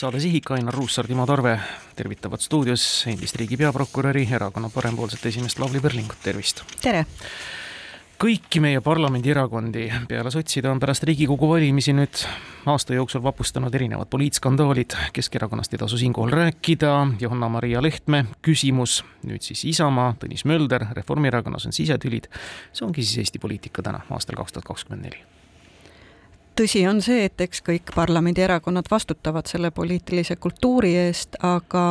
saade Sihik, Ainar Ruussaar, Timo Tarve tervitavad stuudios endist riigi peaprokuröri, erakonna parempoolsete esimeest Lavly Perlingut, tervist! tere! kõiki meie parlamendierakondi peale sotside on pärast Riigikogu valimisi nüüd aasta jooksul vapustanud erinevad poliitskandaalid. Keskerakonnast ei tasu siinkohal rääkida, Johanna-Maria Lehtme küsimus, nüüd siis Isamaa, Tõnis Mölder, Reformierakonnas on sisetülid. see ongi siis Eesti poliitika täna, aastal kaks tuhat kakskümmend neli tõsi on see, et eks kõik parlamendierakonnad vastutavad selle poliitilise kultuuri eest, aga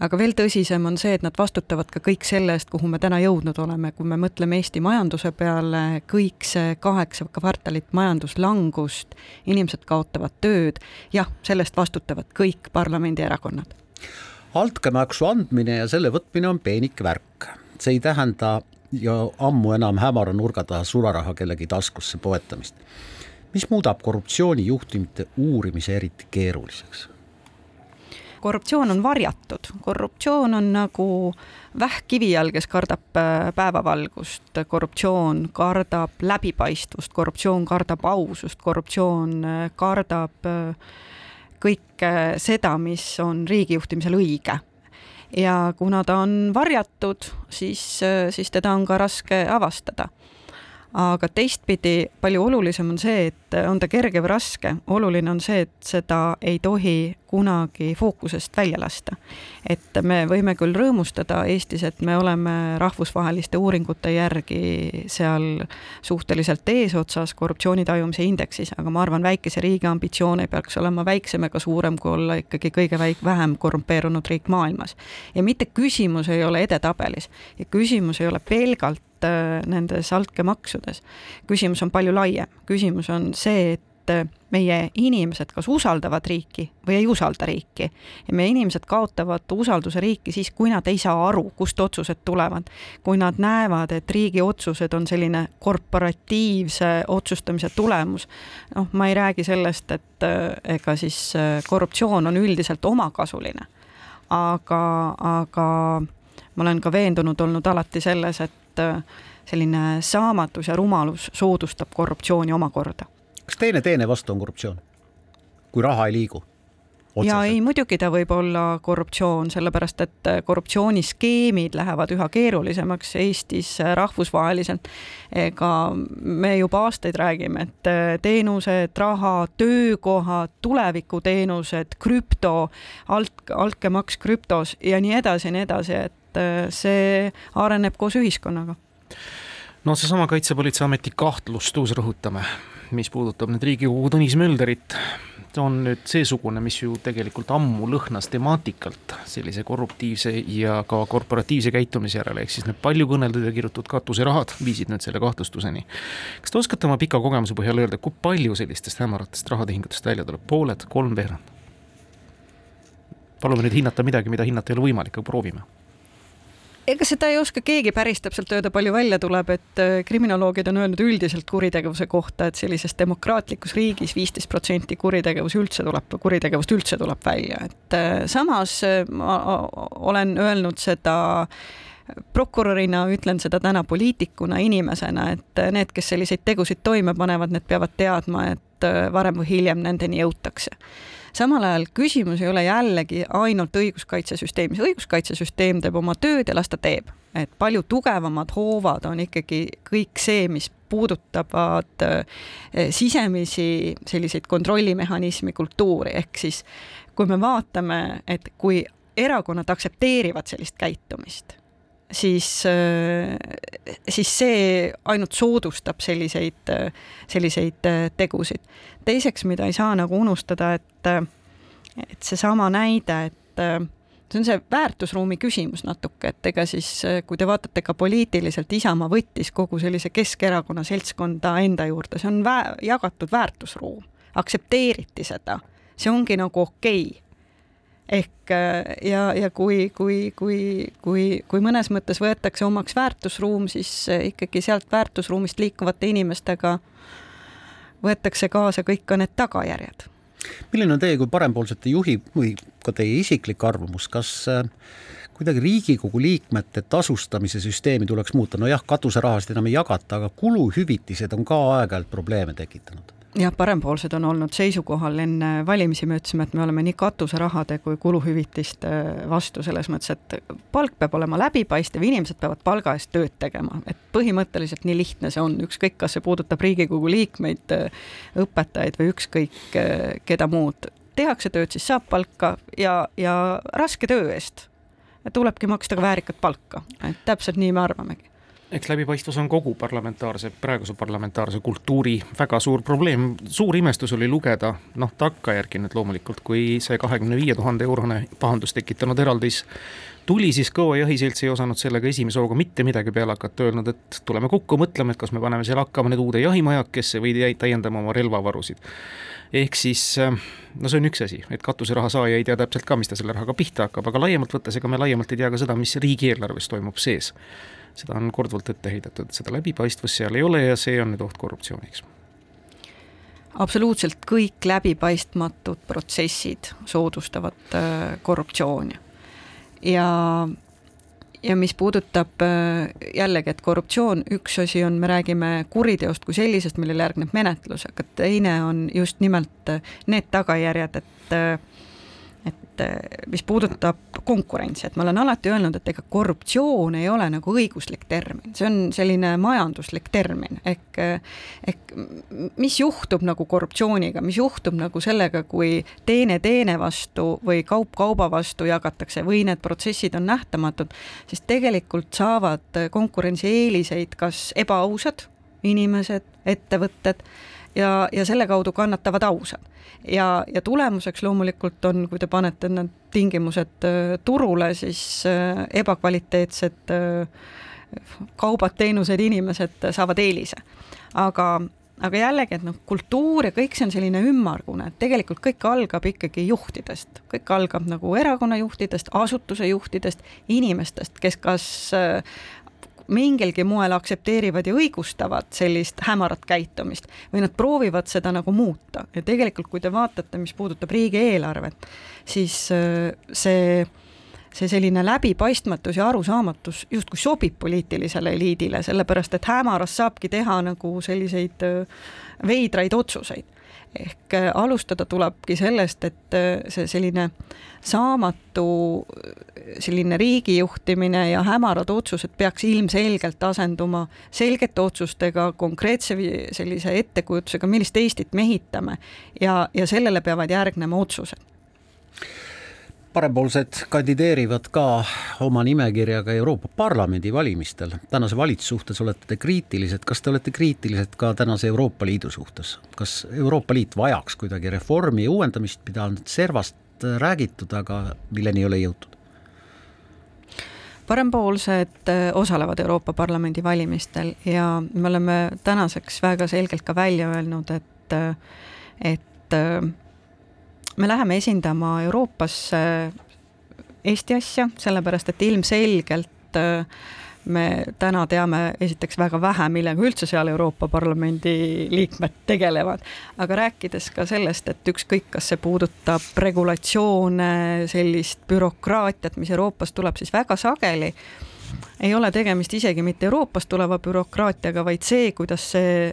aga veel tõsisem on see, et nad vastutavad ka kõik selle eest, kuhu me täna jõudnud oleme, kui me mõtleme Eesti majanduse peale, kõik see kaheksa kvartalit majanduslangust, inimesed kaotavad tööd, jah, sellest vastutavad kõik parlamendierakonnad. altkäemaksu andmine ja selle võtmine on peenik värk, see ei tähenda ja ammu enam hämara nurga taha sularaha kellegi taskusse poetamist mis muudab korruptsioonijuhtumite uurimise eriti keeruliseks? korruptsioon on varjatud, korruptsioon on nagu vähk kivi all, kes kardab äh, päevavalgust, korruptsioon kardab läbipaistvust, korruptsioon kardab ausust, korruptsioon äh, kardab äh, kõike seda, mis on riigijuhtimisel õige. Ja kuna ta on varjatud, siis, siis teda on ka raske avastada aga teistpidi palju olulisem on see, et on ta kerge või raske, oluline on see, et seda ei tohi kunagi fookusest välja lasta. et me võime küll rõõmustada Eestis, et me oleme rahvusvaheliste uuringute järgi seal suhteliselt eesotsas korruptsiooni tajumise indeksis, aga ma arvan, väikese riigi ambitsioon ei peaks olema väiksem ega suurem, kui olla ikkagi kõige väik-, vähem korrumpeerunud riik maailmas. ja mitte küsimus ei ole edetabelis ja küsimus ei ole pelgalt Äh, nendes altkäemaksudes. küsimus on palju laiem, küsimus on see, et äh, meie inimesed kas usaldavad riiki või ei usalda riiki. ja meie inimesed kaotavad usalduse riiki siis, kui nad ei saa aru, kust otsused tulevad. kui nad näevad, et riigi otsused on selline korporatiivse otsustamise tulemus. noh, ma ei räägi sellest, et äh, ega siis korruptsioon on üldiselt omakasuline. aga, aga ma olen ka veendunud olnud alati selles, et äh, selline saamatus ja rumalus soodustab korruptsiooni omakorda. kas teine teene vastu on korruptsioon, kui raha ei liigu? Ja ei, muidugi ta võib olla korruptsioon, sellepärast et äh, korruptsiooniskeemid lähevad üha keerulisemaks Eestis äh, rahvusvaheliselt. ega me juba aastaid räägime, et teenused, raha, töökohad, tulevikuteenused, krüpto, alt, altkäemaks krüptos ja nii edasi ja nii edasi, et et äh, see areneb koos ühiskonnaga. no seesama Kaitsepolitseiameti kahtlustuse rõhutame, mis puudutab nüüd Riigikogu Tõnis Mölderit, on nüüd seesugune, mis ju tegelikult ammu lõhnas temaatikalt sellise korruptiivse ja ka korporatiivse käitumise järele, ehk siis need palju kõneldud ja kirutud katuserahad viisid nüüd selle kahtlustuseni. kas te oskate oma pika kogemuse põhjal öelda, kui palju sellistest hämaratest rahatehingutest välja tuleb, pooled, kolmveerand? palume nüüd hinnata midagi, mida hinnata ei ole võimalik, aga proovime ega seda ei oska keegi päris täpselt öelda, palju välja tuleb, et äh, kriminoloogid on öelnud üldiselt kuritegevuse kohta, et sellises demokraatlikus riigis viisteist protsenti kuritegevus üldse tuleb, kuritegevust üldse tuleb välja, et äh, samas äh, ma olen öelnud seda prokurörina, ütlen seda täna poliitikuna, inimesena, et need, kes selliseid tegusid toime panevad, need peavad teadma, et varem või hiljem nendeni jõutakse samal ajal küsimus ei ole jällegi ainult õiguskaitsesüsteemis, õiguskaitsesüsteem teeb oma tööd ja las ta teeb, et palju tugevamad hoovad on ikkagi kõik see, mis puudutavad eh, sisemisi selliseid kontrollimehhanismi kultuuri, ehk siis kui me vaatame, et kui erakonnad aktsepteerivad sellist käitumist, siis, äh, siis see ainult soodustab selliseid, selliseid äh, tegusid. teiseks, mida ei saa nagu unustada, et, et seesama näide, et äh, see on see väärtusruumi küsimus natuke, et ega siis, kui te vaatate ka poliitiliselt, Isamaa võttis kogu sellise Keskerakonna seltskonda enda juurde, see on vä jagatud väärtusruum, aktsepteeriti seda, see ongi nagu okei. okay ehk äh, ja, ja kui, kui, kui, kui, kui mõnes mõttes võetakse omaks väärtusruum, siis äh, ikkagi sealt väärtusruumist liikuvate inimestega võetakse kaasa kõik ka need tagajärjed. milline on teie kui parempoolsete juhi või ka teie isiklik arvamus, kas äh, kuidagi Riigikogu liikmete tasustamise süsteemi tuleks muuta, nojah, katuserahasid enam ei jagata, aga kuluhüvitised on ka aeg-ajalt probleeme tekitanud. Jah, parempoolsed on olnud seisukohal enne valimisi, me ütlesime, et me oleme nii katuserahade kui kuluhüvitiste vastu, selles mõttes, et palk peab olema läbipaistev, inimesed peavad palga eest tööd tegema, et põhimõtteliselt nii lihtne see on, ükskõik, kas see puudutab Riigikogu liikmeid, õpetajaid või ükskõik keda muud. tehakse tööd, siis saab palka ja, ja raske töö eest tulebki maksta ka väärikat palka, et täpselt nii me arvamegi. Eks läbipaistvus on kogu parlamentaarse, praeguse parlamentaarse kultuuri väga suur probleem, suur imestus oli lugeda, noh takkajärgi nüüd loomulikult, kui see kahekümne viie tuhande eurone pahandust tekitanud eraldis tuli, siis Kõo jahiselts ei osanud sellega esimese hooga mitte midagi peale hakata, öelnud, et tuleme kokku, mõtleme, et kas me paneme seal hakkama nüüd uude jahimajakesse või täiendame oma relvavarusid. ehk siis no see on üks asi, et katuseraha saaja ei tea täpselt ka, mis ta selle rahaga pihta hakkab, aga laiemalt võttes, ega me laiemalt ei tea ka seda, mis riigieelarves toimub sees seda on korduvalt ette heidetud, seda läbipaistvust seal ei ole ja see on nüüd oht korruptsiooniks absoluutselt kõik läbipaistmatud protsessid soodustavad äh, korruptsiooni. Ja, ja mis puudutab äh, jällegi, et korruptsioon, üks asi on, me räägime kuriteost kui sellisest, millele järgneb menetlus, aga teine on just nimelt äh, need tagajärjed, et et eh, mis puudutab konkurentsi, et ma olen alati öelnud, et ega korruptsioon ei ole nagu õiguslik termin, see on selline majanduslik termin, ehk ehk mis juhtub nagu korruptsiooniga, mis juhtub nagu sellega, kui teene teene vastu või kaup kauba vastu jagatakse või need protsessid on nähtamatud, siis tegelikult saavad konkurentsieeliseid kas ebaausad inimesed, ettevõtted ja, ja selle kaudu kannatavad ausad ja, ja tulemuseks loomulikult on, kui te panete need tingimused äh, turule, siis äh, ebakvaliteetsed äh, kaubad, teenused, inimesed saavad eelise. aga, aga jällegi, et noh, kultuur ja kõik see on selline ümmargune, et tegelikult kõik algab ikkagi juhtidest, kõik algab nagu erakonna juhtidest, asutuse juhtidest, inimestest, kes kas mingilgi moel aktsepteerivad ja õigustavad sellist hämarat käitumist või nad proovivad seda nagu muuta. Ja tegelikult, kui te vaatate, mis puudutab riigieelarvet, siis äh, see see selline läbipaistmatus ja arusaamatus justkui sobib poliitilisele eliidile, sellepärast et hämaras saabki teha nagu selliseid äh, veidraid otsuseid ehk äh, alustada tulebki sellest, et äh, see selline saamatu selline riigijuhtimine ja hämarad otsused peaks ilmselgelt asenduma selgete otsustega, konkreetse sellise ettekujutusega, millist Eestit me ehitame. Ja, ja sellele peavad järgnema otsused parempoolsed kandideerivad ka oma nimekirjaga Euroopa Parlamendi valimistel. tänase valitsuse suhtes olete te kriitilised, kas te olete kriitilised ka tänase Euroopa Liidu suhtes? kas Euroopa Liit vajaks kuidagi reformi ja uuendamist, mida on servast räägitud, aga milleni ei ole jõutud? parempoolsed äh, osalevad Euroopa Parlamendi valimistel ja me oleme tänaseks väga selgelt ka välja öelnud, et, äh, et äh, me läheme esindama Euroopas Eesti asja, sellepärast et ilmselgelt äh, me täna teame esiteks väga vähe, millega üldse seal Euroopa Parlamendi liikmed tegelevad, aga rääkides ka sellest, et ükskõik, kas see puudutab regulatsioone, sellist bürokraatiat, mis Euroopast tuleb, siis väga sageli ei ole tegemist isegi mitte Euroopast tuleva bürokraatiaga, vaid see, kuidas see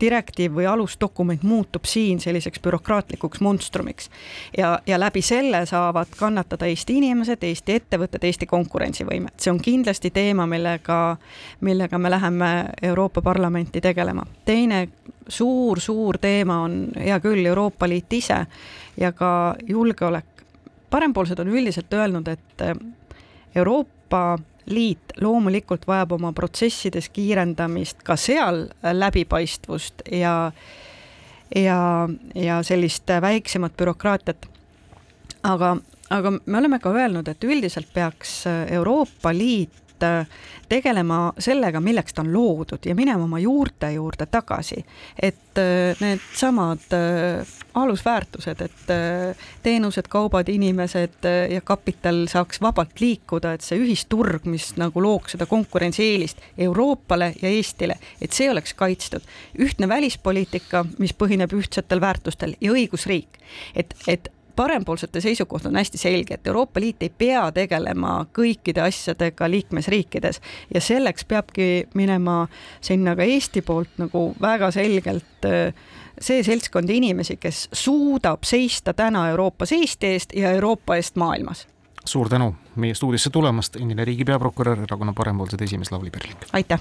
direktiiv või alusdokument muutub siin selliseks bürokraatlikuks monstrumiks. ja, ja läbi selle saavad kannatada Eesti inimesed, Eesti ettevõtted, Eesti konkurentsivõimet. see on kindlasti teema, millega, millega me läheme Euroopa Parlamenti tegelema. teine suur-suur teema on hea küll Euroopa Liit ise ja ka julgeolek. parempoolsed on üldiselt öelnud, et Euroopa liit loomulikult vajab oma protsessides kiirendamist, ka seal läbipaistvust ja ja, ja sellist väiksemat bürokraatiat. aga, aga me oleme ka öelnud, et üldiselt peaks Euroopa Liit äh, tegelema sellega, milleks ta on loodud ja minema oma juurte juurde tagasi. et äh, needsamad äh, alusväärtused, et teenused, kaubad, inimesed ja kapital saaks vabalt liikuda, et see ühisturg, mis nagu looks seda konkurentsieelist Euroopale ja Eestile, et see oleks kaitstud. ühtne välispoliitika, mis põhineb ühtsetel väärtustel ja õigusriik, et, et parempoolsete seisukoht on hästi selge, et Euroopa Liit ei pea tegelema kõikide asjadega liikmesriikides ja selleks peabki minema sinna ka Eesti poolt nagu väga selgelt äh, see seltskond inimesi, kes suudab seista täna Euroopas Eesti eest ja Euroopa eest maailmas. suur tänu meie stuudiosse tulemast, endine riigi peaprokurör, erakonna Parempoolsed esimees Lavly Perling. aitäh